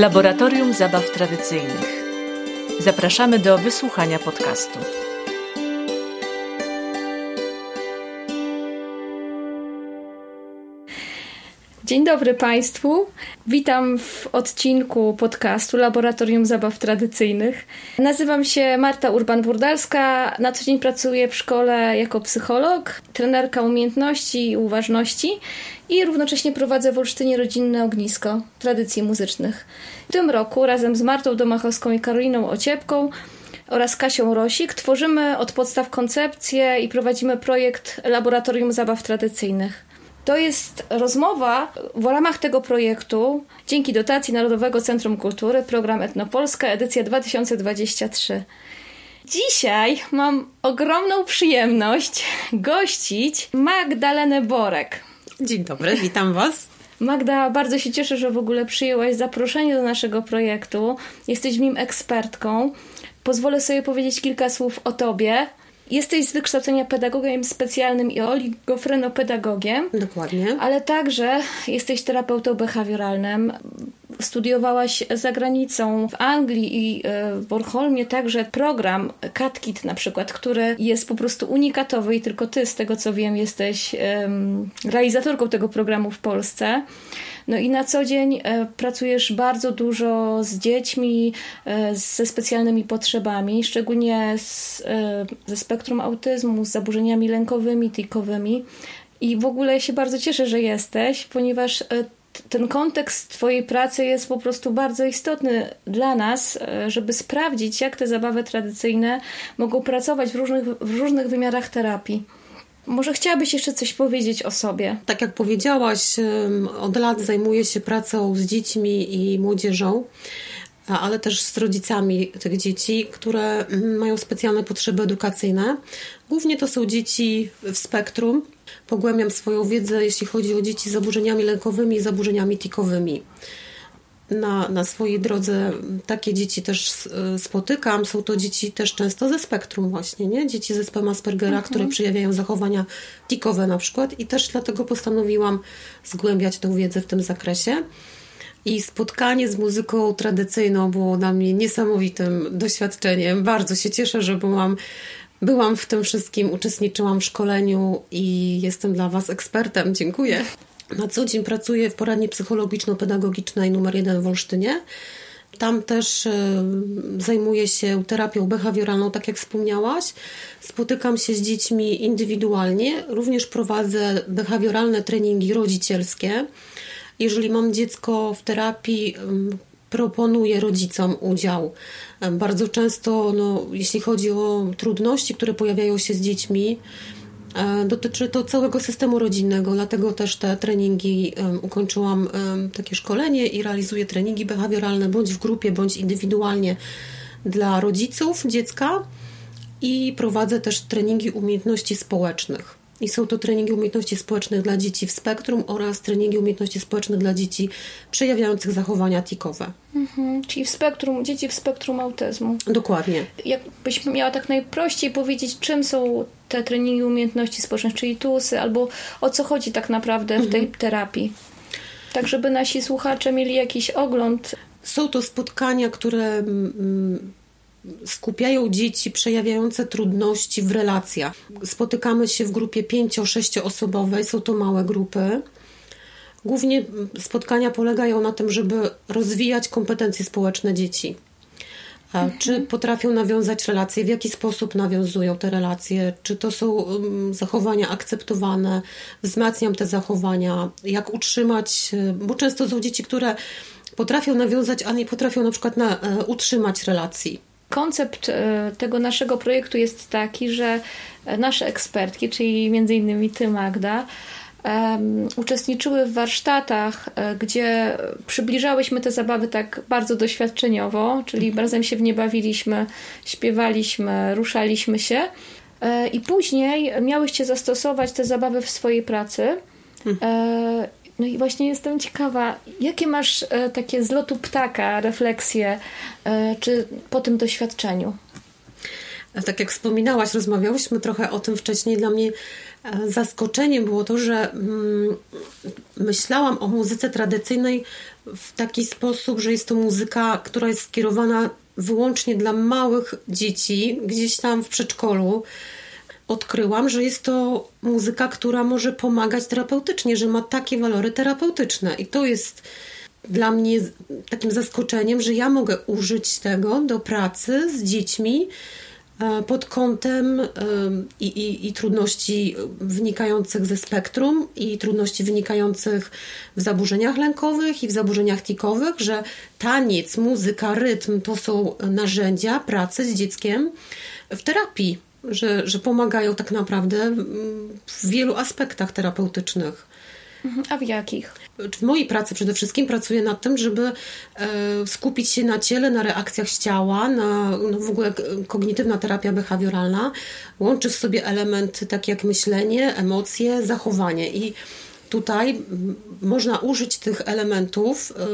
Laboratorium Zabaw Tradycyjnych. Zapraszamy do wysłuchania podcastu. Dzień dobry Państwu. Witam w odcinku podcastu Laboratorium Zabaw Tradycyjnych. Nazywam się Marta Urban-Burdalska. Na co dzień pracuję w szkole jako psycholog, trenerka umiejętności i uważności i równocześnie prowadzę w Olsztynie rodzinne ognisko tradycji muzycznych. W tym roku razem z Martą Domachowską i Karoliną Ociepką oraz Kasią Rosik tworzymy od podstaw koncepcję i prowadzimy projekt Laboratorium Zabaw Tradycyjnych. To jest rozmowa w ramach tego projektu dzięki dotacji Narodowego Centrum Kultury program Etnopolska edycja 2023. Dzisiaj mam ogromną przyjemność gościć Magdalenę Borek. Dzień dobry, witam Was. Magda, bardzo się cieszę, że w ogóle przyjęłaś zaproszenie do naszego projektu. Jesteś w nim ekspertką. Pozwolę sobie powiedzieć kilka słów o Tobie. Jesteś z wykształcenia pedagogiem specjalnym i oligofrenopedagogiem. Dokładnie. Ale także jesteś terapeutą behawioralnym. Studiowałaś za granicą w Anglii i e, w Bornholmie także program CatKit na przykład, który jest po prostu unikatowy i tylko ty, z tego co wiem, jesteś realizatorką tego programu w Polsce. No i na co dzień e, pracujesz bardzo dużo z dziećmi e, ze specjalnymi potrzebami, szczególnie z, e, ze spektrum autyzmu, z zaburzeniami lękowymi, tikowymi. I w ogóle się bardzo cieszę, że jesteś, ponieważ ten kontekst Twojej pracy jest po prostu bardzo istotny dla nas, żeby sprawdzić, jak te zabawy tradycyjne mogą pracować w różnych, w różnych wymiarach terapii. Może chciałabyś jeszcze coś powiedzieć o sobie? Tak jak powiedziałaś, od lat zajmuję się pracą z dziećmi i młodzieżą, ale też z rodzicami tych dzieci, które mają specjalne potrzeby edukacyjne. Głównie to są dzieci w spektrum. Pogłębiam swoją wiedzę, jeśli chodzi o dzieci z zaburzeniami lękowymi i zaburzeniami tikowymi na, na swojej drodze takie dzieci też e, spotykam. Są to dzieci też często ze spektrum właśnie, nie? Dzieci z zespołem Aspergera, mhm. które przejawiają zachowania tikowe na przykład i też dlatego postanowiłam zgłębiać tę wiedzę w tym zakresie. I spotkanie z muzyką tradycyjną było dla mnie niesamowitym doświadczeniem. Bardzo się cieszę, że byłam, byłam w tym wszystkim, uczestniczyłam w szkoleniu i jestem dla Was ekspertem. Dziękuję. Na co dzień pracuję w poradni psychologiczno-pedagogicznej numer 1 w Olsztynie. Tam też y, zajmuję się terapią behawioralną, tak jak wspomniałaś. Spotykam się z dziećmi indywidualnie. Również prowadzę behawioralne treningi rodzicielskie. Jeżeli mam dziecko w terapii, proponuję rodzicom udział. Bardzo często, no, jeśli chodzi o trudności, które pojawiają się z dziećmi, E, dotyczy to całego systemu rodzinnego, dlatego też te treningi ukończyłam takie szkolenie i realizuję treningi behawioralne bądź w grupie, bądź indywidualnie dla rodziców dziecka i prowadzę też treningi umiejętności społecznych. I są to treningi umiejętności społecznych dla dzieci w spektrum oraz treningi umiejętności społecznych dla dzieci przejawiających zachowania tikowe. Mhm, czyli w spektrum, dzieci w spektrum autyzmu. Dokładnie. Jakbyś miała tak najprościej powiedzieć, czym są te treningi umiejętności społecznych, czyli TUSy, albo o co chodzi tak naprawdę w tej mhm. terapii? Tak, żeby nasi słuchacze mieli jakiś ogląd. Są to spotkania, które mm, skupiają dzieci przejawiające trudności w relacjach. Spotykamy się w grupie 5-6 osobowej, są to małe grupy. Głównie spotkania polegają na tym, żeby rozwijać kompetencje społeczne dzieci. Mhm. Czy potrafią nawiązać relacje, w jaki sposób nawiązują te relacje, czy to są um, zachowania akceptowane, wzmacniam te zachowania, jak utrzymać, bo często są dzieci, które potrafią nawiązać, a nie potrafią na przykład na, e, utrzymać relacji Koncept e, tego naszego projektu jest taki, że nasze ekspertki, czyli między innymi Ty, Magda, um, uczestniczyły w warsztatach, e, gdzie przybliżałyśmy te zabawy tak bardzo doświadczeniowo, czyli mhm. razem się w nie bawiliśmy, śpiewaliśmy, ruszaliśmy się. E, I później miałyście zastosować te zabawy w swojej pracy. Mhm. No i właśnie jestem ciekawa, jakie masz e, takie z lotu ptaka refleksje, e, czy po tym doświadczeniu? tak jak wspominałaś, rozmawiałyśmy trochę o tym wcześniej, dla mnie e, zaskoczeniem było to, że mm, myślałam o muzyce tradycyjnej w taki sposób, że jest to muzyka, która jest skierowana wyłącznie dla małych dzieci, gdzieś tam w przedszkolu. Odkryłam, że jest to muzyka, która może pomagać terapeutycznie, że ma takie walory terapeutyczne. I to jest dla mnie takim zaskoczeniem, że ja mogę użyć tego do pracy z dziećmi e, pod kątem i, i, i, trudności wynikających ze spektrum, i trudności wynikających w zaburzeniach lękowych i w zaburzeniach tikowych, że taniec, muzyka, rytm to są narzędzia pracy z dzieckiem w terapii, że, że pomagają tak naprawdę w wielu aspektach terapeutycznych. Mhm. A w jakich? W mojej pracy przede wszystkim pracuję nad tym, żeby e, skupić się na ciele, na reakcjach z ciała, na no w ogóle kognitywna terapia behawioralna łączy w sobie elementy takie jak myślenie, emocje, zachowanie i tutaj można użyć tych elementów e,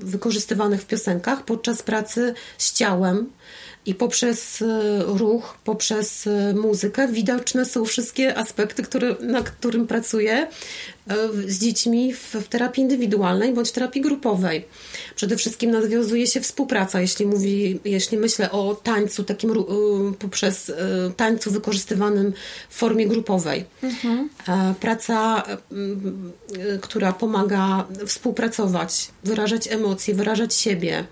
wykorzystywanych w piosenkach podczas pracy z ciałem, i poprzez e, ruch, poprzez e, muzykę widoczne są wszystkie aspekty, które, na którym pracuję e, z dziećmi w, w, terapii indywidualnej bądź terapii grupowej. Przede wszystkim nawiązuje się współpraca, jeśli, mówi, jeśli myślę o tańcu takim poprzez tańcu wykorzystywanym w formie grupowej. Mhm. Praca, która pomaga współpracować, wyrażać emocje, wyrażać siebie.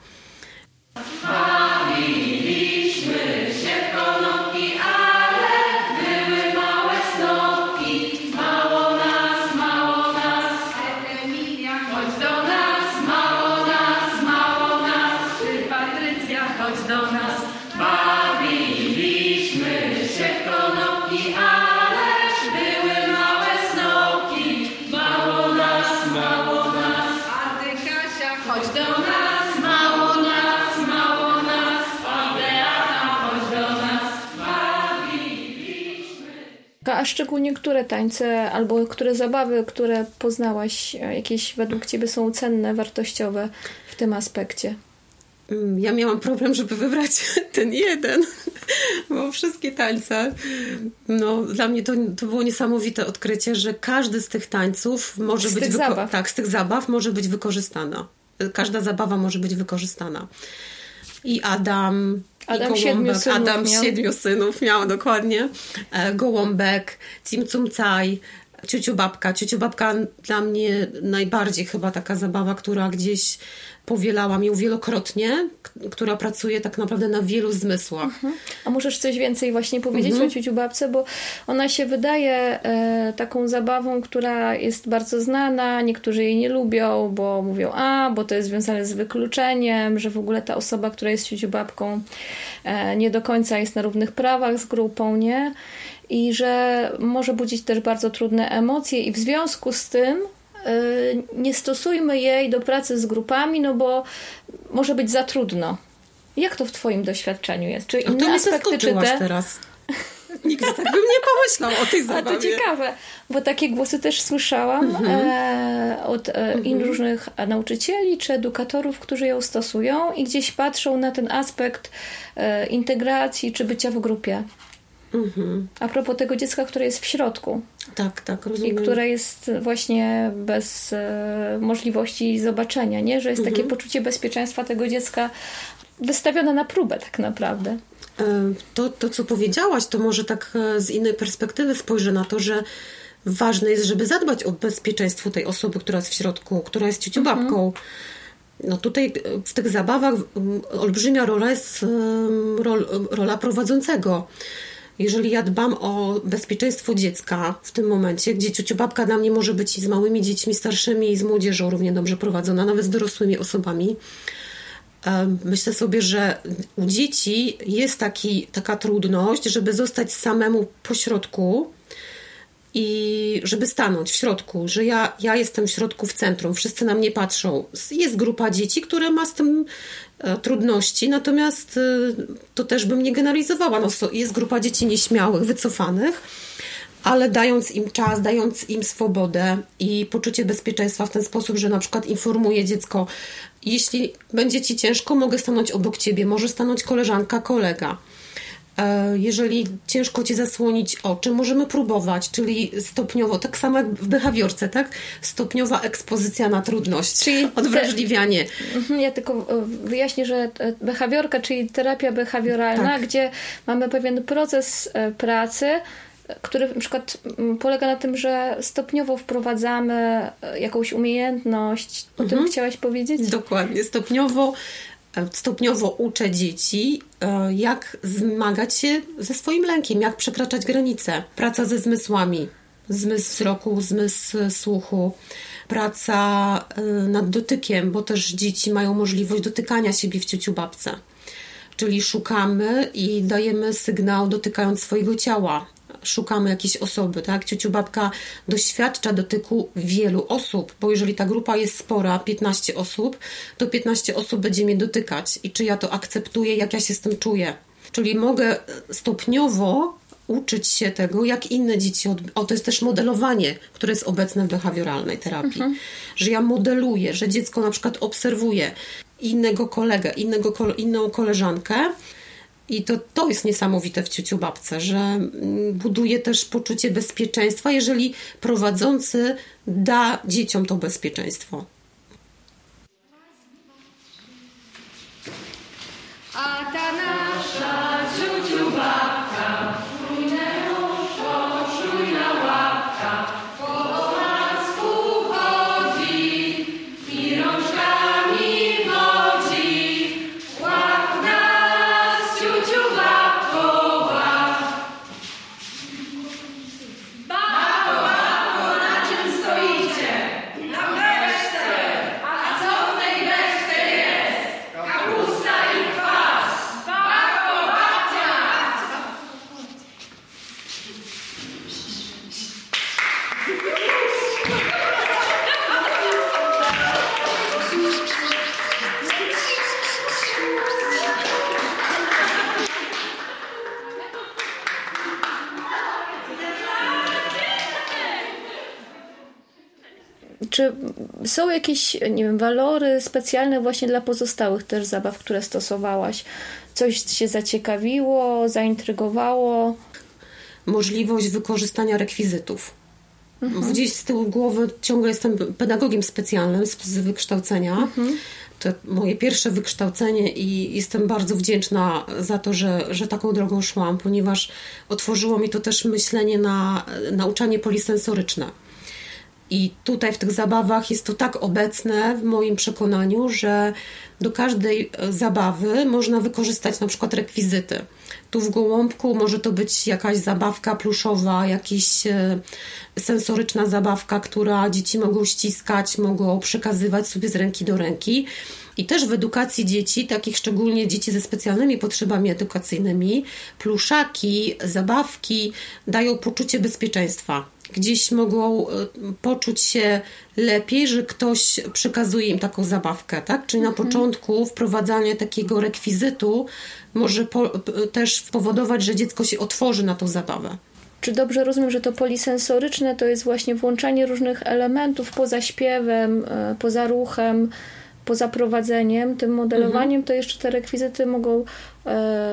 A szczególnie które tańce albo które zabawy, które poznałaś, e, jakieś według Ciebie są cenne, wartościowe w tym aspekcie? Mm, ja miałam problem, żeby wybrać ten jeden, bo wszystkie tańce, no dla mnie to, to było niesamowite odkrycie, że każdy z tych tańców może z być... Tych zabaw. Tak, z tych zabaw może być wykorzystana. Każda zabawa może być wykorzystana. I Adam, Adam I siedmiu synów Adam miał. siedmiu synów miał dokładnie. E, Gołąbek, Cim Cum Caj, Ciuciu Babka. Ciuciu Babka dla mnie najbardziej chyba taka zabawa, która gdzieś powielałam ją wielokrotnie, która pracuje tak naprawdę na wielu zmysłach. Mhm. A możesz coś więcej właśnie powiedzieć mhm. o ciuciu babce, bo ona się wydaje e, taką zabawą, która jest bardzo znana, niektórzy jej nie lubią, bo mówią, a, bo to jest związane z wykluczeniem, że w ogóle ta osoba, która jest ciuciu babką e, nie do końca jest na równych prawach z grupą, nie? I że może budzić też bardzo trudne emocje i w związku z tym nie stosujmy jej do pracy z grupami, no bo może być za trudno. Jak to w Twoim doświadczeniu jest? Czy inne aspekty, czy te... teraz. Nigdy tak bym nie pomyślał o tej zabawie. A to ciekawe, bo takie głosy też słyszałam mhm. e, od e, mhm. różnych nauczycieli czy edukatorów, którzy ją stosują i gdzieś patrzą na ten aspekt e, integracji czy bycia w grupie. Mhm. A propos tego dziecka, które jest w środku. Tak, tak, rozumiem. I które jest właśnie bez e, możliwości zobaczenia, nie? Że jest mhm. takie poczucie bezpieczeństwa tego dziecka wystawione na próbę tak naprawdę. E, to, to, co powiedziałaś, to może tak e, z innej perspektywy spojrzę na to, że ważne jest, żeby zadbać o bezpieczeństwo tej osoby, która jest w środku, która jest ciuciubabką. Mhm. No tutaj e, w tych zabawach olbrzymia rola jest rol, rola prowadzącego jeżeli ja dbam o bezpieczeństwo dziecka w tym momencie, gdzie ciociobabka dla mnie może być i z małymi dziećmi starszymi, i z młodzieżą równie dobrze prowadzona, nawet z dorosłymi osobami, myślę sobie, że u dzieci jest taki, taka trudność, żeby zostać samemu po środku i żeby stanąć w środku, że ja, ja jestem w środku, w centrum, wszyscy na mnie patrzą. Jest grupa dzieci, które ma z tym E, trudności, natomiast e, to też bym nie generalizowała. No, jest grupa dzieci nieśmiałych, wycofanych, ale dając im czas, dając im swobodę i poczucie bezpieczeństwa w ten sposób, że na przykład informuję dziecko, jeśli będzie ci ciężko, mogę stanąć obok ciebie, może stanąć koleżanka, kolega. E, jeżeli ciężko ci zasłonić oczy, możemy próbować, czyli stopniowo, tak samo jak w behawiorce, tak? Stopniowa ekspozycja na trudność, czyli odwrażliwianie. Te, mhm, ja tylko e, wyjaśnię, że behawiorka, czyli terapia behawioralna, tak. gdzie mamy pewien proces e, pracy, który na przykład polega na tym, że stopniowo wprowadzamy jakąś umiejętność. O mhm. tym chciałaś powiedzieć? Dokładnie. Stopniowo stopniowo uczę dzieci, e, jak zmagać się ze swoim lękiem, jak przekraczać granice. Praca ze zmysłami, zmysł wzroku, zmysł słuchu, praca e, nad dotykiem, bo też dzieci mają możliwość dotykania siebie w ciociu babce. Czyli szukamy i dajemy sygnał dotykając swojego ciała szukamy jakiejś osoby, tak? Ciociu babka doświadcza dotyku wielu osób, bo jeżeli ta grupa jest spora, 15 osób, to 15 osób będzie mnie dotykać i czy ja to akceptuję, jak ja się z tym czuję. Czyli mogę stopniowo uczyć się tego, jak inne dzieci. Od... O, to jest też modelowanie, które jest obecne w behawioralnej terapii. Mhm. Że ja modeluję, że dziecko na przykład obserwuje innego kolegę, innego, inną koleżankę i to, to jest niesamowite w ciuciu babce, że mm, buduje też poczucie bezpieczeństwa, jeżeli prowadzący da dzieciom to bezpieczeństwo. A ta Czy są jakieś, nie wiem, walory specjalne właśnie dla pozostałych też zabaw, które stosowałaś? Coś się zaciekawiło, zaintrygowało? Możliwość wykorzystania rekwizytów. Mhm. Gdzieś z tyłu głowy ciągle jestem pedagogiem specjalnym z, z wykształcenia. Mhm. To moje pierwsze wykształcenie i jestem bardzo wdzięczna za to, że, że taką drogą szłam, ponieważ otworzyło mi to też myślenie na nauczanie polisensoryczne i tutaj w tych zabawach jest to tak obecne w moim przekonaniu, że do każdej e, zabawy można wykorzystać na przykład rekwizyty. Tu w gołąbku może to być jakaś zabawka pluszowa, jakaś e, sensoryczna zabawka, która dzieci mogą ściskać, mogą przekazywać sobie z ręki do ręki. I też w edukacji dzieci, takich szczególnie dzieci ze specjalnymi potrzebami edukacyjnymi, pluszaki, zabawki dają poczucie bezpieczeństwa gdzieś mogą e, poczuć się lepiej, że ktoś przekazuje im taką zabawkę, tak? Czyli na mhm. początku wprowadzanie takiego rekwizytu może po, też powodować, że dziecko się otworzy na tą zabawę. Czy dobrze rozumiem, że to polisensoryczne to jest właśnie włączanie różnych elementów poza śpiewem, e, poza ruchem, poza prowadzeniem, tym modelowaniem, mhm. to jeszcze te rekwizyty mogą e,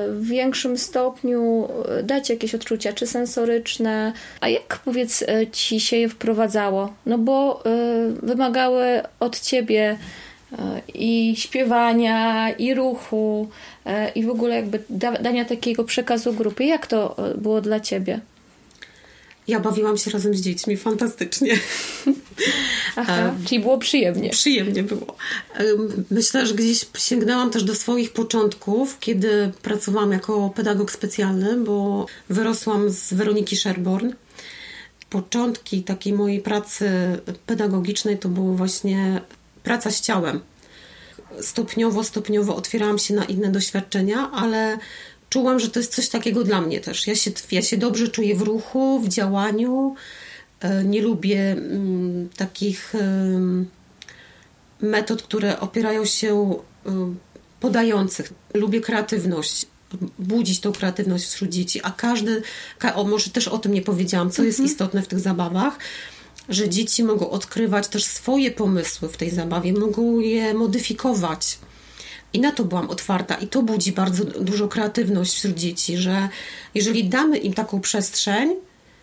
w większym stopniu e, dać jakieś odczucia, czy sensoryczne. A jak powiedz e, ci się je wprowadzało? No bo wymagały od ciebie i śpiewania, i ruchu, i w ogóle jakby dania takiego przekazu grupy. Jak to było dla ciebie? Ja bawiłam się razem z dziećmi fantastycznie. Aha, e, czyli było przyjemnie. Przyjemnie było. E, myślę, że gdzieś sięgnęłam też do swoich początków, kiedy pracowałam jako pedagog specjalny, bo wyrosłam z Weroniki Sherborn. Początki takiej mojej pracy pedagogicznej to była właśnie praca z ciałem. Stopniowo, stopniowo otwierałam się na inne doświadczenia, ale czułam, że to jest coś takiego dla mnie też. Ja się, ja się dobrze czuję w ruchu, w działaniu. E, nie lubię mm, takich metod, które opierają się podających. Lubię kreatywność budzić tą kreatywność wśród dzieci, a każdy, o, może też o tym nie powiedziałam, co jest mhm. istotne w tych zabawach, że dzieci mogą odkrywać też swoje pomysły w tej zabawie, mogą je modyfikować I na to byłam otwarta, i to budzi bardzo dużo kreatywność wśród dzieci, że jeżeli damy im taką przestrzeń,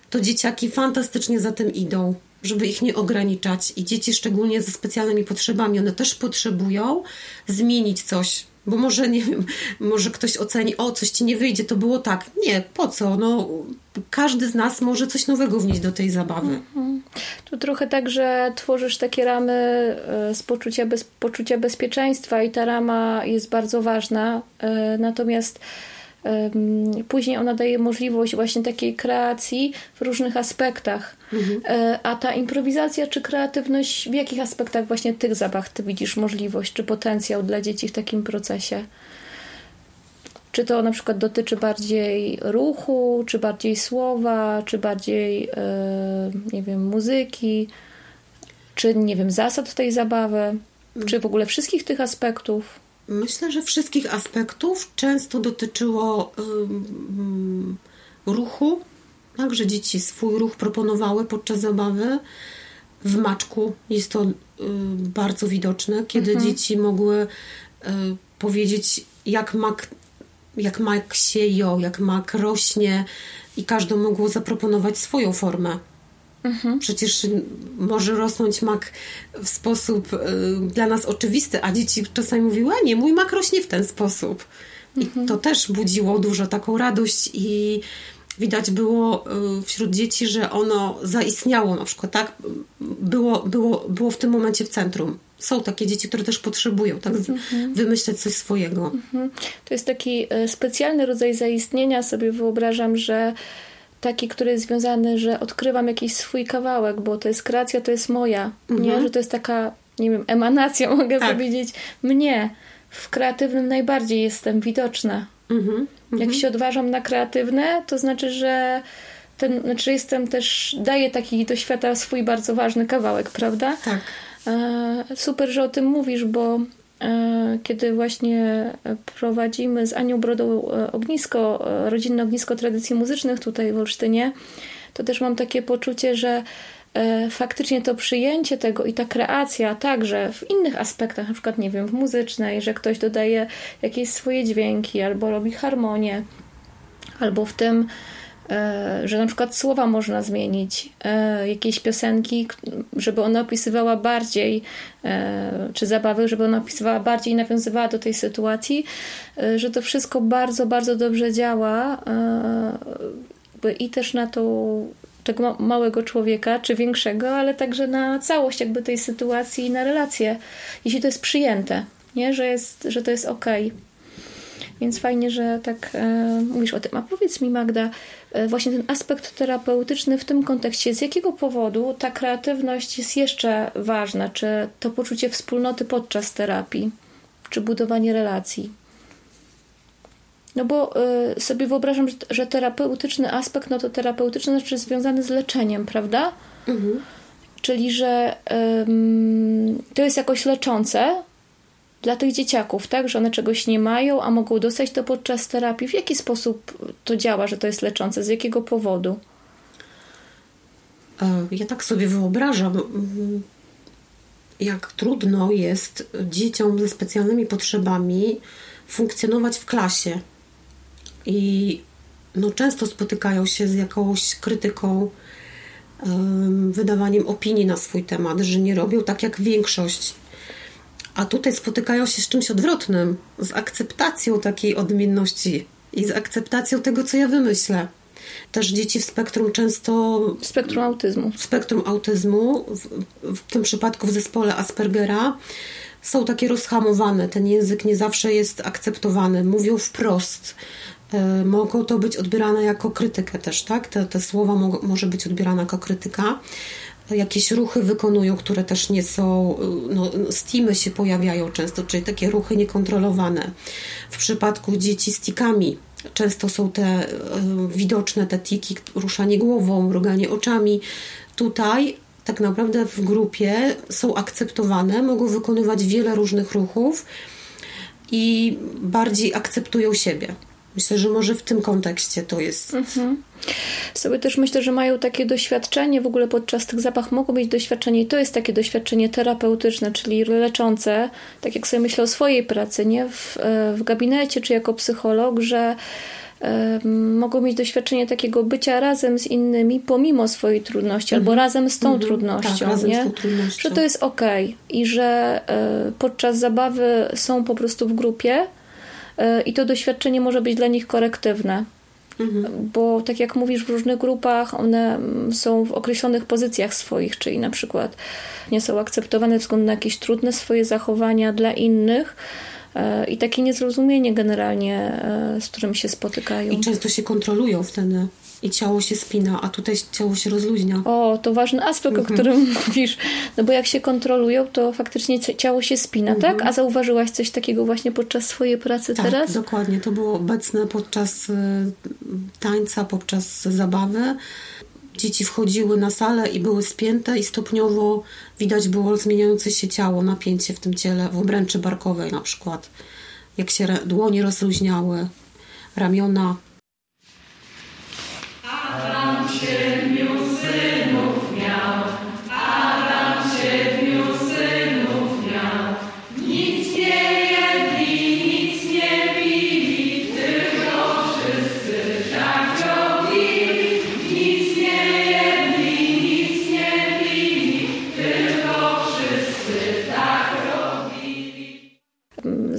to dzieciaki fantastycznie za tym idą, żeby ich nie ograniczać. I dzieci, szczególnie ze specjalnymi potrzebami, one też potrzebują zmienić coś. Bo może, nie wiem, może ktoś oceni, o, coś ci nie wyjdzie, to było tak. Nie, po co? No, każdy z nas może coś nowego wnieść do tej zabawy. Mhm. Tu trochę tak, że tworzysz takie ramy e, z poczucia, bez, poczucia bezpieczeństwa i ta rama jest bardzo ważna. E, natomiast Później ona daje możliwość właśnie takiej kreacji w różnych aspektach. Mhm. E, a ta improwizacja czy kreatywność, w jakich aspektach właśnie tych zabaw ty widzisz możliwość czy potencjał dla dzieci w takim procesie? Czy to na przykład dotyczy bardziej ruchu, czy bardziej słowa, czy bardziej, e, nie wiem, muzyki, czy nie wiem, zasad tej zabawy, czy w ogóle wszystkich tych aspektów? Myślę, że wszystkich aspektów często dotyczyło um, ruchu, tak, że dzieci swój ruch proponowały podczas zabawy. W maczku jest to um, bardzo widoczne, kiedy mhm. dzieci mogły um, powiedzieć, jak mak, jak mak sieją, jak mak rośnie, i każde mogło zaproponować swoją formę. Mhm. Przecież może rosnąć mak w sposób y, dla nas oczywisty, a dzieci czasami mówiły, a nie, mój mak rośnie w ten sposób. I mhm. to też budziło dużo taką radość i widać było y, wśród dzieci, że ono zaistniało na przykład, tak? Było, było, było w tym momencie w centrum. Są takie dzieci, które też potrzebują tak mhm. wymyśleć coś swojego. Mhm. To jest taki y, specjalny rodzaj zaistnienia. Sobie wyobrażam, że taki, który jest związany, że odkrywam jakiś swój kawałek, bo to jest kreacja, to jest moja, mhm. nie? Że to jest taka, nie wiem, emanacja, mogę tak. powiedzieć, mnie. W kreatywnym najbardziej jestem widoczna. Mhm. Jak mhm. się odważam na kreatywne, to znaczy, że ten, znaczy jestem też, daję taki do świata swój bardzo ważny kawałek, prawda? Tak. E, super, że o tym mówisz, bo E, kiedy właśnie prowadzimy z Anią Brodą e, ognisko, rodzinne ognisko tradycji muzycznych tutaj w Olsztynie, to też mam takie poczucie, że faktycznie to przyjęcie tego i ta kreacja także w innych aspektach, na przykład, nie wiem, w muzycznej, że ktoś dodaje jakieś swoje dźwięki albo robi harmonię, albo w tym, że na przykład słowa można zmienić, e, jakieś piosenki, żeby ona opisywała bardziej, e, czy zabawy, żeby ona opisywała bardziej, nawiązywała do tej sytuacji, że to wszystko bardzo, bardzo dobrze działa i też na to tego małego człowieka, czy większego, ale także na całość jakby tej sytuacji i na relacje, jeśli to jest przyjęte, nie? Że, jest, że to jest ok. Więc fajnie, że tak e, mówisz o tym. A powiedz mi, Magda, e, właśnie ten aspekt terapeutyczny w tym kontekście, z jakiego powodu ta kreatywność jest jeszcze ważna? Czy to poczucie wspólnoty podczas terapii, czy budowanie relacji? No bo y, sobie wyobrażam, że, że, terapeutyczny aspekt, no to terapeutyczny znaczy związany z leczeniem, prawda? Mhm. Czyli, że y, to jest jakoś leczące, dla tych dzieciaków, tak, że one czegoś nie mają, a mogą dostać to podczas terapii. W jaki sposób to działa, że to jest leczące? Z jakiego powodu? E, ja tak sobie wyobrażam, mm, jak trudno jest dzieciom ze specjalnymi potrzebami funkcjonować w klasie. I no, często spotykają się z jakąś krytyką, wydawaniem opinii na swój temat, że nie robią tak jak większość a tutaj spotykają się z czymś odwrotnym, z akceptacją takiej odmienności i z akceptacją tego, co ja wymyślę. Też dzieci w spektrum często. Spektrum autyzmu. Spektrum autyzmu, w, w tym przypadku w zespole Aspergera, są takie rozhamowane. Ten język nie zawsze jest akceptowany. Mówią wprost. Y, mogą to być odbierane jako krytykę też, tak? Te, te słowa mo może być odbierane jako krytyka jakieś ruchy wykonują, które też nie są, no, steamy się pojawiają często, czyli takie ruchy niekontrolowane. W przypadku dzieci z tikami często są te y, widoczne te tiki, ruszanie głową, mruganie oczami. Tutaj tak naprawdę w grupie są akceptowane, mogą wykonywać wiele różnych ruchów i bardziej akceptują siebie. Myślę, że może w tym kontekście to jest. Mhm. Sobie też myślę, że mają takie doświadczenie, w ogóle podczas tych zapach mogą mieć doświadczenie i to jest takie doświadczenie terapeutyczne, czyli leczące, tak jak sobie myślę o swojej pracy, nie? W, e, w gabinecie czy jako psycholog, że mogą mieć doświadczenie takiego bycia razem z innymi pomimo swojej trudności, albo mhm. razem z tą mhm. trudnością, tak, razem nie? Z tą trudnością. że to jest ok i że y, podczas zabawy są po prostu w grupie i to doświadczenie może być dla nich korektywne. Mhm. Bo tak jak mówisz, w różnych grupach one mm, są w określonych pozycjach swoich, czyli na przykład nie są akceptowane ze względu na jakieś trudne swoje zachowania dla innych, E, i takie niezrozumienie generalnie, e, z którym się spotykają. I często się kontrolują wtedy i ciało się spina, a tutaj ciało się rozluźnia. O, to ważny aspekt, mhm. o którym mówisz. No bo jak się kontrolują, to faktycznie ciało się spina, mhm. tak? A zauważyłaś coś takiego właśnie podczas swojej pracy tak, teraz? dokładnie. To było obecne podczas y, tańca, podczas zabawy. Dzieci wchodziły na salę i były spięte i stopniowo widać było zmieniające się ciało, napięcie w tym ciele, w obręczy barkowej na przykład. Jak się dłonie rozluźniały, ramiona Pace mio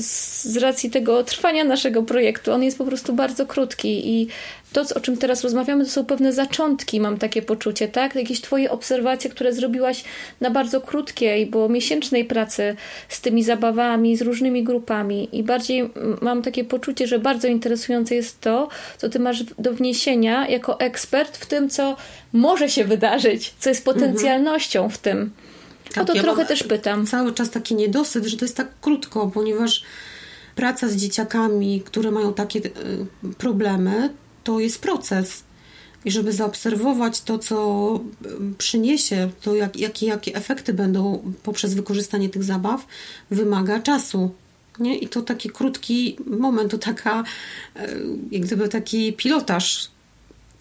z racji tego trwania naszego projektu, on jest po prostu bardzo krótki i to, o czym teraz rozmawiamy, to są pewne zaczątki, mam takie poczucie, tak? Jakieś twoje obserwacje, które zrobiłaś na bardzo krótkiej, bo miesięcznej pracy z tymi zabawami, z różnymi grupami i bardziej mam takie poczucie, że bardzo interesujące jest to, co ty masz do wniesienia jako ekspert w tym, co może się wydarzyć, co jest potencjalnością w tym. Tak, o to ja trochę też pytam. Cały czas taki niedosyt, że to jest tak krótko, ponieważ praca z dzieciakami, które mają takie e, problemy, to jest proces. I żeby zaobserwować to, co e, przyniesie, to jak, jakie, jakie efekty będą poprzez wykorzystanie tych zabaw, wymaga czasu. Nie? I to taki krótki moment, to taka, e, jak gdyby taki pilotaż,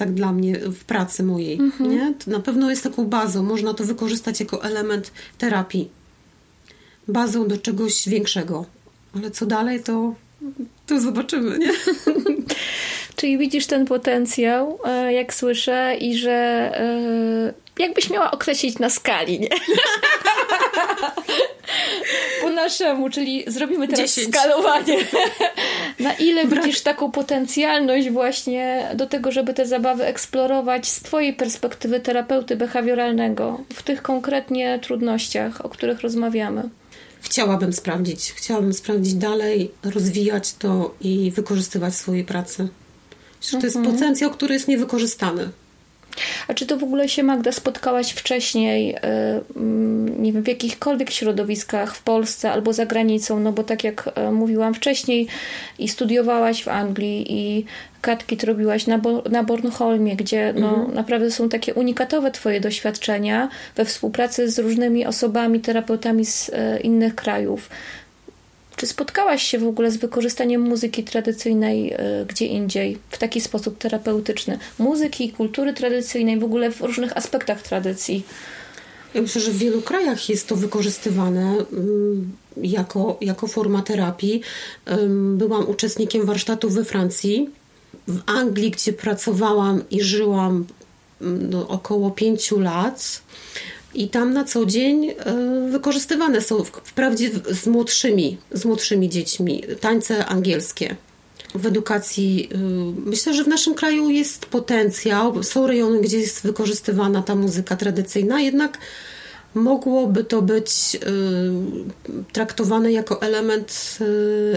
tak dla mnie w pracy mojej. Mhm. Nie? To na pewno jest taką bazą, można to wykorzystać jako element terapii. Bazą do czegoś większego. Ale co dalej, to, to zobaczymy, nie? Czyli widzisz ten potencjał, e, jak słyszę, i że e, jakbyś miała określić na skali, nie? po naszemu, czyli zrobimy teraz 10. skalowanie. Na ile Brak. widzisz taką potencjalność właśnie do tego, żeby te zabawy eksplorować z Twojej perspektywy terapeuty behawioralnego w tych konkretnie trudnościach, o których rozmawiamy? chciałabym sprawdzić. Chciałabym sprawdzić dalej, rozwijać to i wykorzystywać w swojej pracy. Że to jest mhm. potencjał, który jest niewykorzystany. A czy to w ogóle się, Magda, spotkałaś wcześniej, e, mm, nie wiem, w jakichkolwiek środowiskach w Polsce albo za granicą? No bo tak jak e, mówiłam wcześniej, i studiowałaś w Anglii, i katkit robiłaś na, Bo na Bornholmie, gdzie no, mhm. naprawdę są takie unikatowe Twoje doświadczenia we współpracy z różnymi osobami, terapeutami z e, innych krajów. Czy spotkałaś się w ogóle z wykorzystaniem muzyki tradycyjnej y, gdzie indziej, w taki sposób terapeutyczny? Muzyki, kultury tradycyjnej, w ogóle w różnych aspektach tradycji? Ja myślę, że w wielu krajach jest to wykorzystywane mm, jako, jako forma terapii. Byłam uczestnikiem warsztatów we Francji. W Anglii, gdzie pracowałam i żyłam mm, no, około pięciu lat, i tam na co dzień e, wykorzystywane są wprawdzie z młodszymi, z młodszymi dziećmi tańce angielskie. W edukacji e, myślę, że w naszym kraju jest potencjał. Są rejony, gdzie jest wykorzystywana ta muzyka tradycyjna, jednak mogłoby to być y, traktowane jako element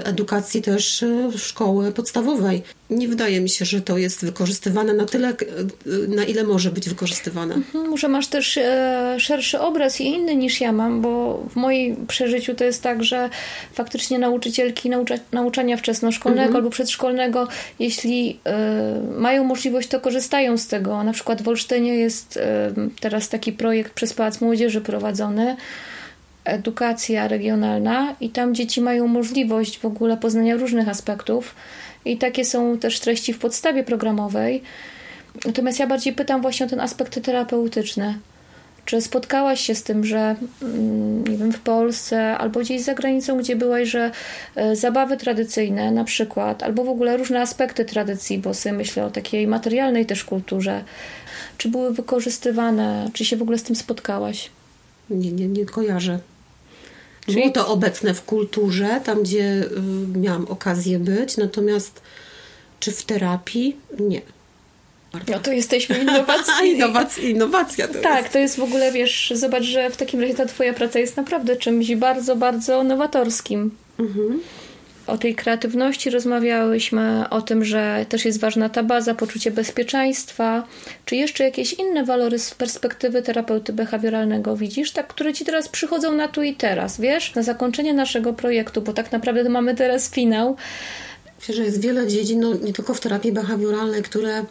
edukacji też szkoły podstawowej. Nie wydaje mi się, że to jest wykorzystywane na tyle, na ile może być wykorzystywane. Mhm, może masz też e, szerszy obraz i inny niż ja mam, bo w moim przeżyciu to jest tak, że faktycznie nauczycielki naucza, nauczania wczesnoszkolnego mhm. albo przedszkolnego, jeśli e, mają możliwość, to korzystają z tego. Na przykład w Olsztynie jest e, teraz taki projekt przez Pałac Młodzieży prowadzony, edukacja regionalna i tam dzieci mają możliwość w ogóle poznania różnych aspektów i takie są też treści w podstawie programowej. Natomiast ja bardziej pytam właśnie o ten aspekt terapeutyczny. Czy spotkałaś się z tym, że mm, nie wiem, w Polsce albo gdzieś za granicą, gdzie byłaś, że e, zabawy tradycyjne na przykład, albo w ogóle różne aspekty tradycji, bo sobie myślę o takiej materialnej też kulturze, czy były wykorzystywane, czy się w ogóle z tym spotkałaś? Nie, nie, nie kojarzę. Czyli... Było to obecne w kulturze, tam gdzie y, miałam okazję być, natomiast czy w terapii? Nie. No to jesteśmy innowacyjni. Innowac innowacja to Tak, jest. to jest w ogóle, wiesz, zobacz, że w takim razie ta twoja praca jest naprawdę czymś bardzo, bardzo nowatorskim. Mhm. O tej kreatywności rozmawiałyśmy, o tym, że też jest ważna ta baza, poczucie bezpieczeństwa. Czy jeszcze jakieś inne walory z perspektywy terapeuty behawioralnego widzisz, tak, które ci teraz przychodzą na tu i teraz, wiesz? Na zakończenie naszego projektu, bo tak naprawdę mamy teraz finał. Myślę, że jest wiele dziedzin, no nie tylko w terapii behawioralnej, które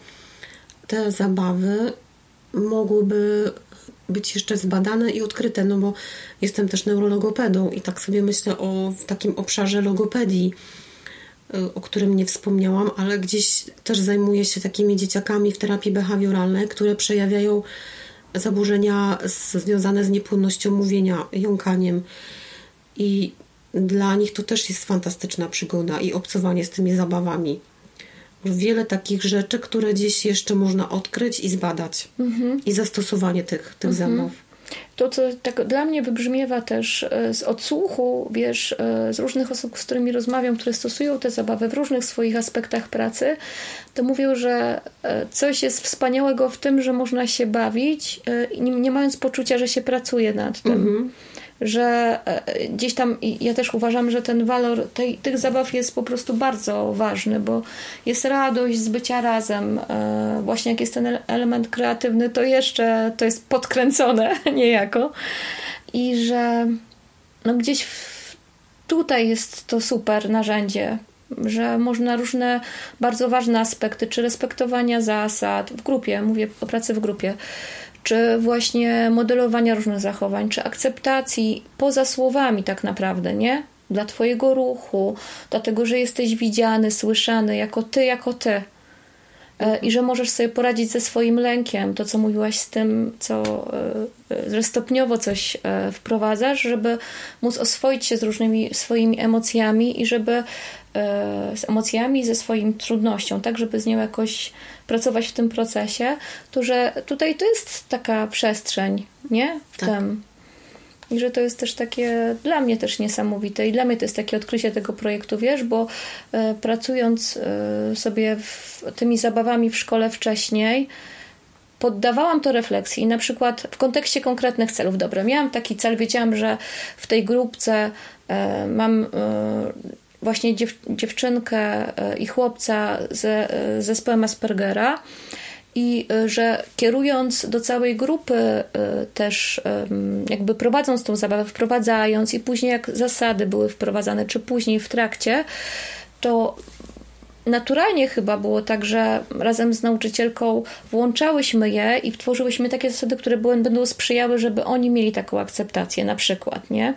te zabawy mogłyby być jeszcze zbadane i odkryte, no bo jestem też neurologopedą i tak sobie myślę o takim obszarze logopedii, y, o którym nie wspomniałam, ale gdzieś też zajmuję się takimi dzieciakami w terapii behawioralnej, które przejawiają zaburzenia związane z niepłynnością mówienia, jąkaniem. I dla nich to też jest fantastyczna przygoda i obcowanie z tymi zabawami wiele takich rzeczy, które gdzieś jeszcze można odkryć i zbadać. Mhm. I zastosowanie tych, tych mhm. zabaw. To, co tak dla mnie wybrzmiewa też e, z odsłuchu, wiesz, e, z różnych osób, z którymi rozmawiam, które stosują te zabawy w różnych swoich aspektach pracy, to mówią, że e, coś jest wspaniałego w tym, że można się bawić, nie, nie mając poczucia, że się pracuje nad tym. Mhm że e, gdzieś tam ja też uważam, że ten walor tej, tych zabaw jest po prostu bardzo ważny, bo jest radość z bycia razem. E, właśnie jak jest ten element kreatywny, to jeszcze to jest podkręcone niejako. I że no gdzieś w, tutaj jest to super narzędzie, że można różne bardzo ważne aspekty, czy respektowania zasad w grupie, mówię o pracy w grupie, czy właśnie modelowania różnych zachowań, czy akceptacji poza słowami tak naprawdę, nie? Dla Twojego ruchu, dlatego, że jesteś widziany, słyszany jako Ty, jako Ty. E, I że możesz sobie poradzić ze swoim lękiem, to co mówiłaś z tym, co, e, e, że stopniowo coś wprowadzasz, żeby móc oswoić się z różnymi swoimi emocjami i żeby z emocjami, ze swoim trudnością, tak, żeby z nią jakoś pracować w tym procesie, to że tutaj to jest taka przestrzeń, nie? W tak. tym. I że to jest też takie dla mnie też niesamowite. I dla mnie to jest takie odkrycie tego projektu, wiesz, bo e, pracując e, sobie w, tymi zabawami w szkole wcześniej, poddawałam to refleksji, na przykład w kontekście konkretnych celów. Dobra, miałam taki cel, wiedziałam, że w tej grupce e, mam właśnie dziew, dziewczynkę e, i chłopca ze e, zespołem Aspergera i e, że kierując do całej grupy też jakby prowadząc tą zabawę, wprowadzając i później jak zasady były wprowadzane, czy później w trakcie, to naturalnie chyba było tak, że razem z nauczycielką włączałyśmy je i tworzyłyśmy takie zasady, które będą sprzyjały, żeby oni mieli taką akceptację na przykład, nie?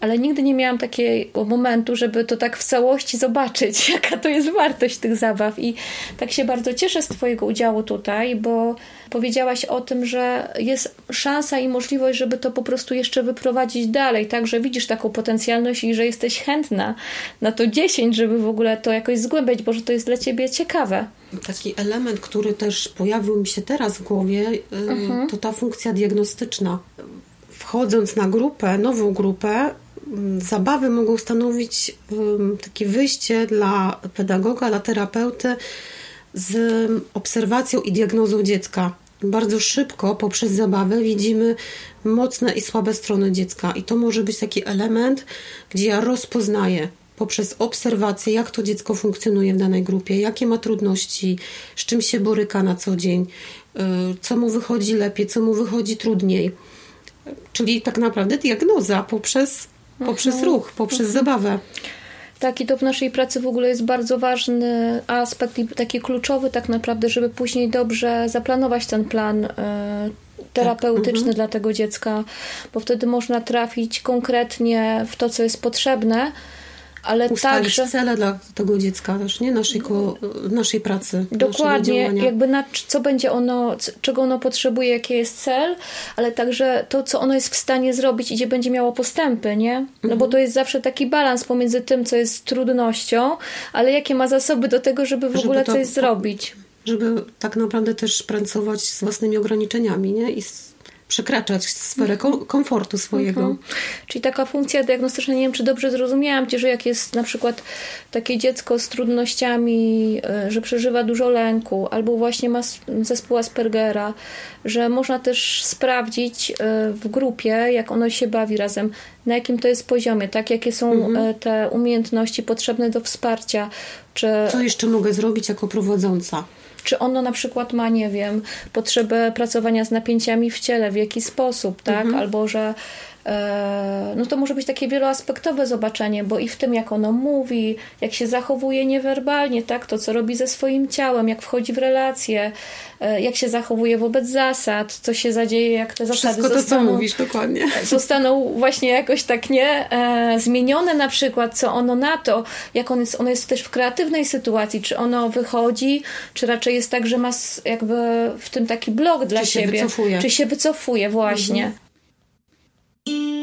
Ale nigdy nie miałam takiego momentu, żeby to tak w całości zobaczyć, jaka to jest wartość tych zabaw. I tak się bardzo cieszę z Twojego udziału tutaj, bo powiedziałaś o tym, że jest szansa i możliwość, żeby to po prostu jeszcze wyprowadzić dalej, tak, że widzisz taką potencjalność i że jesteś chętna na to 10, żeby w ogóle to jakoś zgłębiać, bo że to jest dla Ciebie ciekawe. Taki element, który też pojawił mi się teraz w głowie, mhm. to ta funkcja diagnostyczna. Wchodząc na grupę, nową grupę, zabawy mogą stanowić takie wyjście dla pedagoga, dla terapeuty z obserwacją i diagnozą dziecka. Bardzo szybko poprzez zabawę widzimy mocne i słabe strony dziecka, i to może być taki element, gdzie ja rozpoznaję poprzez obserwację, jak to dziecko funkcjonuje w danej grupie, jakie ma trudności, z czym się boryka na co dzień, y, co mu wychodzi lepiej, co mu wychodzi trudniej. Czyli tak naprawdę diagnoza poprzez poprzez mhm. ruch, poprzez mhm. zabawę. Tak, i to w naszej pracy w ogóle jest bardzo ważny aspekt i taki kluczowy tak naprawdę, żeby później dobrze zaplanować ten plan y, terapeutyczny tak. dla tego dziecka, bo wtedy można trafić konkretnie w to, co jest potrzebne, ale także... cele dla tego dziecka też, nie? Naszej, naszej pracy. Dokładnie, jakby na co będzie ono, czego ono potrzebuje, jaki jest cel, ale także to, co ono jest w stanie zrobić i gdzie będzie miało postępy, nie? No mhm. bo to jest zawsze taki balans pomiędzy tym, co jest trudnością, ale jakie ma zasoby do tego, żeby w żeby ogóle to, coś zrobić. Żeby tak naprawdę też pracować z własnymi ograniczeniami, nie? I z przekraczać sferę komfortu swojego. Mhm. Czyli taka funkcja diagnostyczna, nie wiem czy dobrze zrozumiałam Cię, że jak jest na przykład takie dziecko z trudnościami, e, że przeżywa dużo lęku, albo właśnie ma zespół Aspergera, że można też sprawdzić e, w grupie, jak ono się bawi razem, na jakim to jest poziomie, tak? Jakie są mhm. E, te umiejętności potrzebne do wsparcia. Czy... Co jeszcze mogę zrobić jako prowadząca? Czy ono na przykład ma, nie wiem, potrzebę pracowania z napięciami w ciele, w jaki sposób, tak? Mhm. Albo że no to może być takie wieloaspektowe zobaczenie, bo i w tym, jak ono mówi, jak się zachowuje niewerbalnie, tak, to co robi ze swoim ciałem, jak wchodzi w relacje, E, jak się zachowuje wobec zasad, co się zadzieje, jak te zasady Wszystko to, zostaną, co mówisz, dokładnie. zostaną właśnie jakoś tak nie e, zmienione na przykład, co ono na to, jak on jest, ono jest też w kreatywnej sytuacji, czy ono wychodzi, czy raczej jest tak, że ma jakby w tym taki blok dla czy siebie, się wycofuje. czy się wycofuje właśnie. Mhm. Thank you.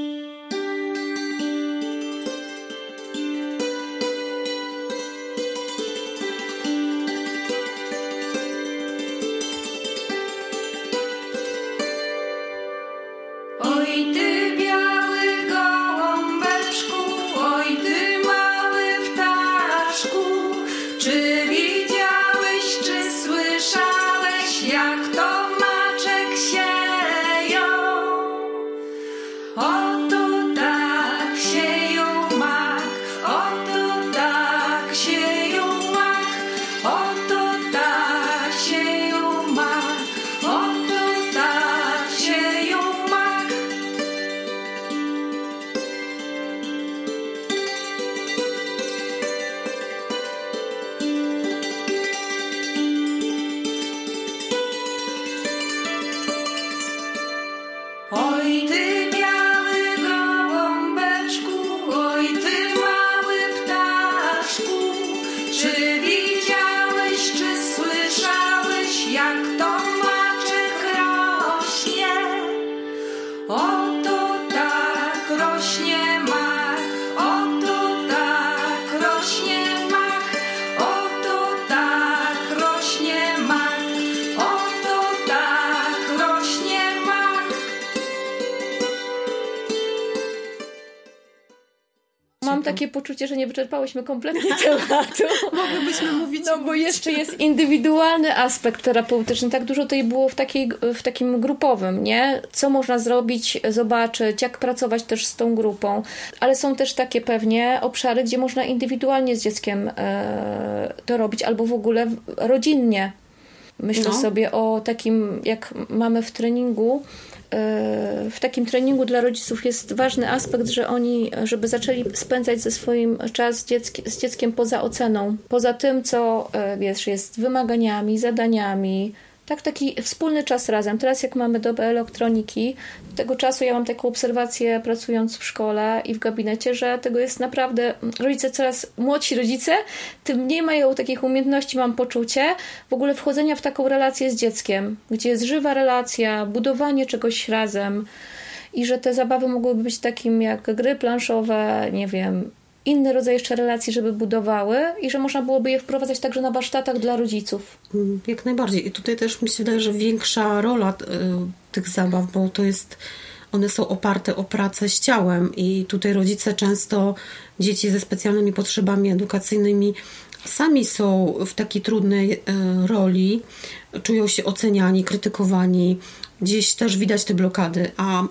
we did. Takie poczucie, że nie wyczerpałyśmy kompletnie tematu. Mogłybyśmy mówić. No bo jeszcze jest indywidualny aspekt terapeutyczny. Tak dużo tutaj było w, takiej, w takim grupowym, nie? Co można zrobić, zobaczyć, jak pracować też z tą grupą. Ale są też takie pewnie obszary, gdzie można indywidualnie z dzieckiem e, to robić, albo w ogóle rodzinnie. Myślę no. sobie o takim, jak mamy w treningu, w takim treningu dla rodziców jest ważny aspekt, że oni, żeby zaczęli spędzać ze swoim czas z, dziecki, z dzieckiem poza oceną, poza tym, co e, wiesz, jest wymaganiami, zadaniami, tak, taki wspólny czas razem. Teraz jak mamy dobę elektroniki, tego czasu ja mam taką obserwację pracując w szkole i w gabinecie, że tego jest naprawdę, rodzice coraz młodsi rodzice, tym mniej mają takich umiejętności, mam poczucie, w ogóle wchodzenia w taką relację z dzieckiem, gdzie jest żywa relacja, budowanie czegoś razem i że te zabawy mogłyby być takim jak gry planszowe, nie wiem, inny rodzaj jeszcze relacji, żeby budowały i że można byłoby je wprowadzać także na warsztatach dla rodziców. Mm, jak najbardziej. I tutaj też mi się wydaje, że większa rola y, tych zabaw, bo to jest one są oparte o pracę z ciałem i tutaj rodzice często dzieci ze specjalnymi potrzebami edukacyjnymi sami są w takiej trudnej y, roli, czują się oceniani, krytykowani. Gdzieś też widać te blokady, a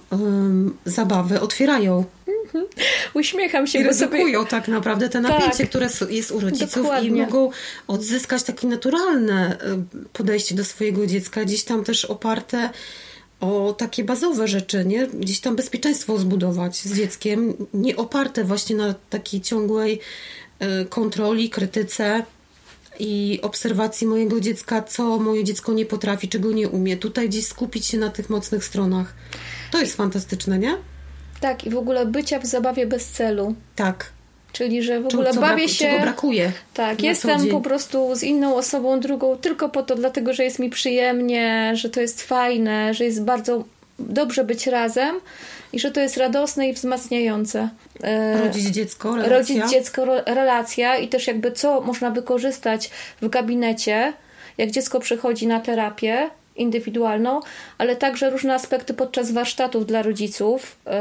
zabawy otwierają Uśmiecham się. I ryzykują sobie... tak naprawdę te napięcie, tak. które jest u rodziców Dokładnie. i mogą odzyskać takie naturalne y, podejście do swojego dziecka, gdzieś tam też oparte o takie bazowe rzeczy, nie? Gdzieś tam bezpieczeństwo zbudować z dzieckiem, nie oparte właśnie na takiej ciągłej y, kontroli, krytyce i obserwacji mojego dziecka, co moje dziecko nie potrafi, czego nie umie. Tutaj gdzieś skupić się na tych mocnych stronach. To jest fantastyczne, nie? Tak, i w ogóle bycia w zabawie bez celu. Tak. Czyli, że w ogóle bawię się. Czego brakuje. Tak, jestem po prostu z inną osobą, drugą, tylko po to, dlatego, że jest mi przyjemnie, że to jest fajne, że jest bardzo dobrze być razem i że to jest radosne i wzmacniające. E, rodzić dziecko, relacja. Rodzić dziecko, relacja i też jakby co można wykorzystać w gabinecie, jak dziecko przychodzi na terapię indywidualną, ale także różne aspekty podczas warsztatów dla rodziców yy,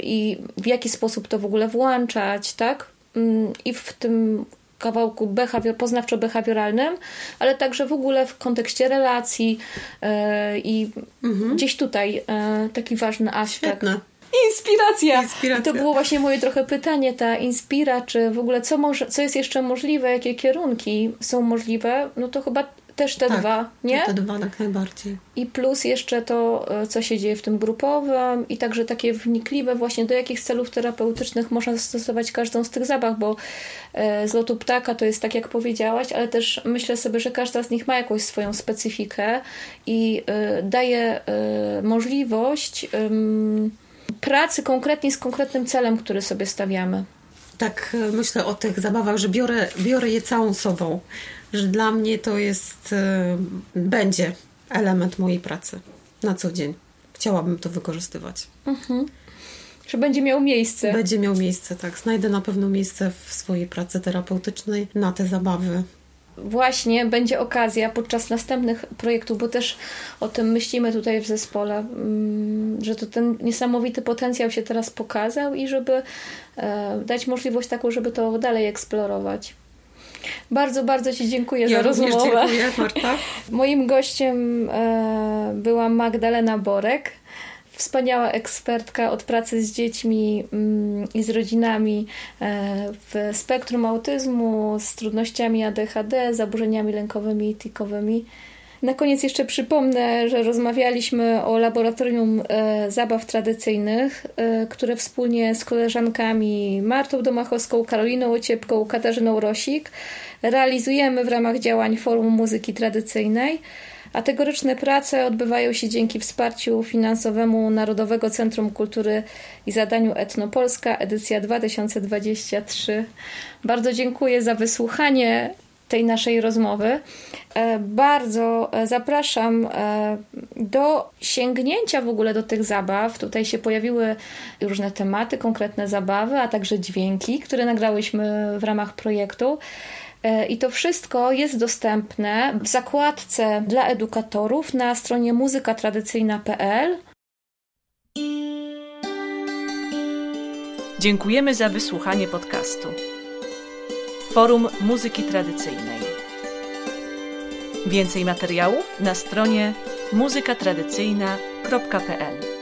i w jaki sposób to w ogóle włączać, tak? Yy, I w tym kawałku behawior, poznawczo-behawioralnym, ale także w ogóle w kontekście relacji yy, i mhm. gdzieś tutaj taki ważny aspekt. Świetne. Inspiracja. Inspiracja. To było właśnie moje trochę pytanie, ta inspira, czy w ogóle co, może, co jest jeszcze możliwe, jakie kierunki są możliwe, no to chyba też te tak, dwa, nie? Te dwa jak najbardziej. I plus jeszcze to, e, co się dzieje w tym grupowym i także takie wnikliwe właśnie do jakich celów terapeutycznych można zastosować każdą z tych zabaw, bo e, z lotu ptaka to jest tak jak powiedziałaś, ale też myślę sobie, że każda z nich ma jakąś swoją specyfikę i e, daje możliwość pracy konkretnie z konkretnym celem, który sobie stawiamy. Tak myślę o tych zabawach, że biorę, biorę je całą sobą że dla mnie to jest, e, będzie element mojej pracy na co dzień. Chciałabym to wykorzystywać. Mhm. Że będzie miał miejsce. Będzie miał miejsce, tak. Znajdę na pewno miejsce w swojej pracy terapeutycznej na te zabawy. Właśnie będzie okazja podczas następnych projektów, bo też o tym myślimy tutaj w zespole, mm, że to ten niesamowity potencjał się teraz pokazał i żeby e, dać możliwość taką, żeby to dalej eksplorować. Bardzo, bardzo Ci dziękuję ja za rozmowę. Dziękuję, Marta. Moim gościem e, była Magdalena Borek wspaniała ekspertka od pracy z dziećmi mm, i z rodzinami e, w spektrum autyzmu, z trudnościami ADHD, zaburzeniami lękowymi i tikowymi. Na koniec jeszcze przypomnę, że rozmawialiśmy o laboratorium e, zabaw tradycyjnych, e, które wspólnie z koleżankami Martą Domachowską, Karoliną Ociepką, Katarzyną Rosik realizujemy w ramach działań Forum Muzyki Tradycyjnej. A tegoroczne prace odbywają się dzięki wsparciu finansowemu Narodowego Centrum Kultury i zadaniu Etnopolska, edycja 2023. Bardzo dziękuję za wysłuchanie tej naszej rozmowy. E, bardzo e, zapraszam e, do sięgnięcia w ogóle do tych zabaw. Tutaj się pojawiły różne tematy, konkretne zabawy, a także dźwięki, które nagrałyśmy w ramach projektu. I to wszystko jest dostępne w zakładce dla edukatorów na stronie muzykatradycyjna.pl. Dziękujemy za wysłuchanie podcastu. Forum Muzyki Tradycyjnej. Więcej materiałów na stronie muzykatradycyjna.pl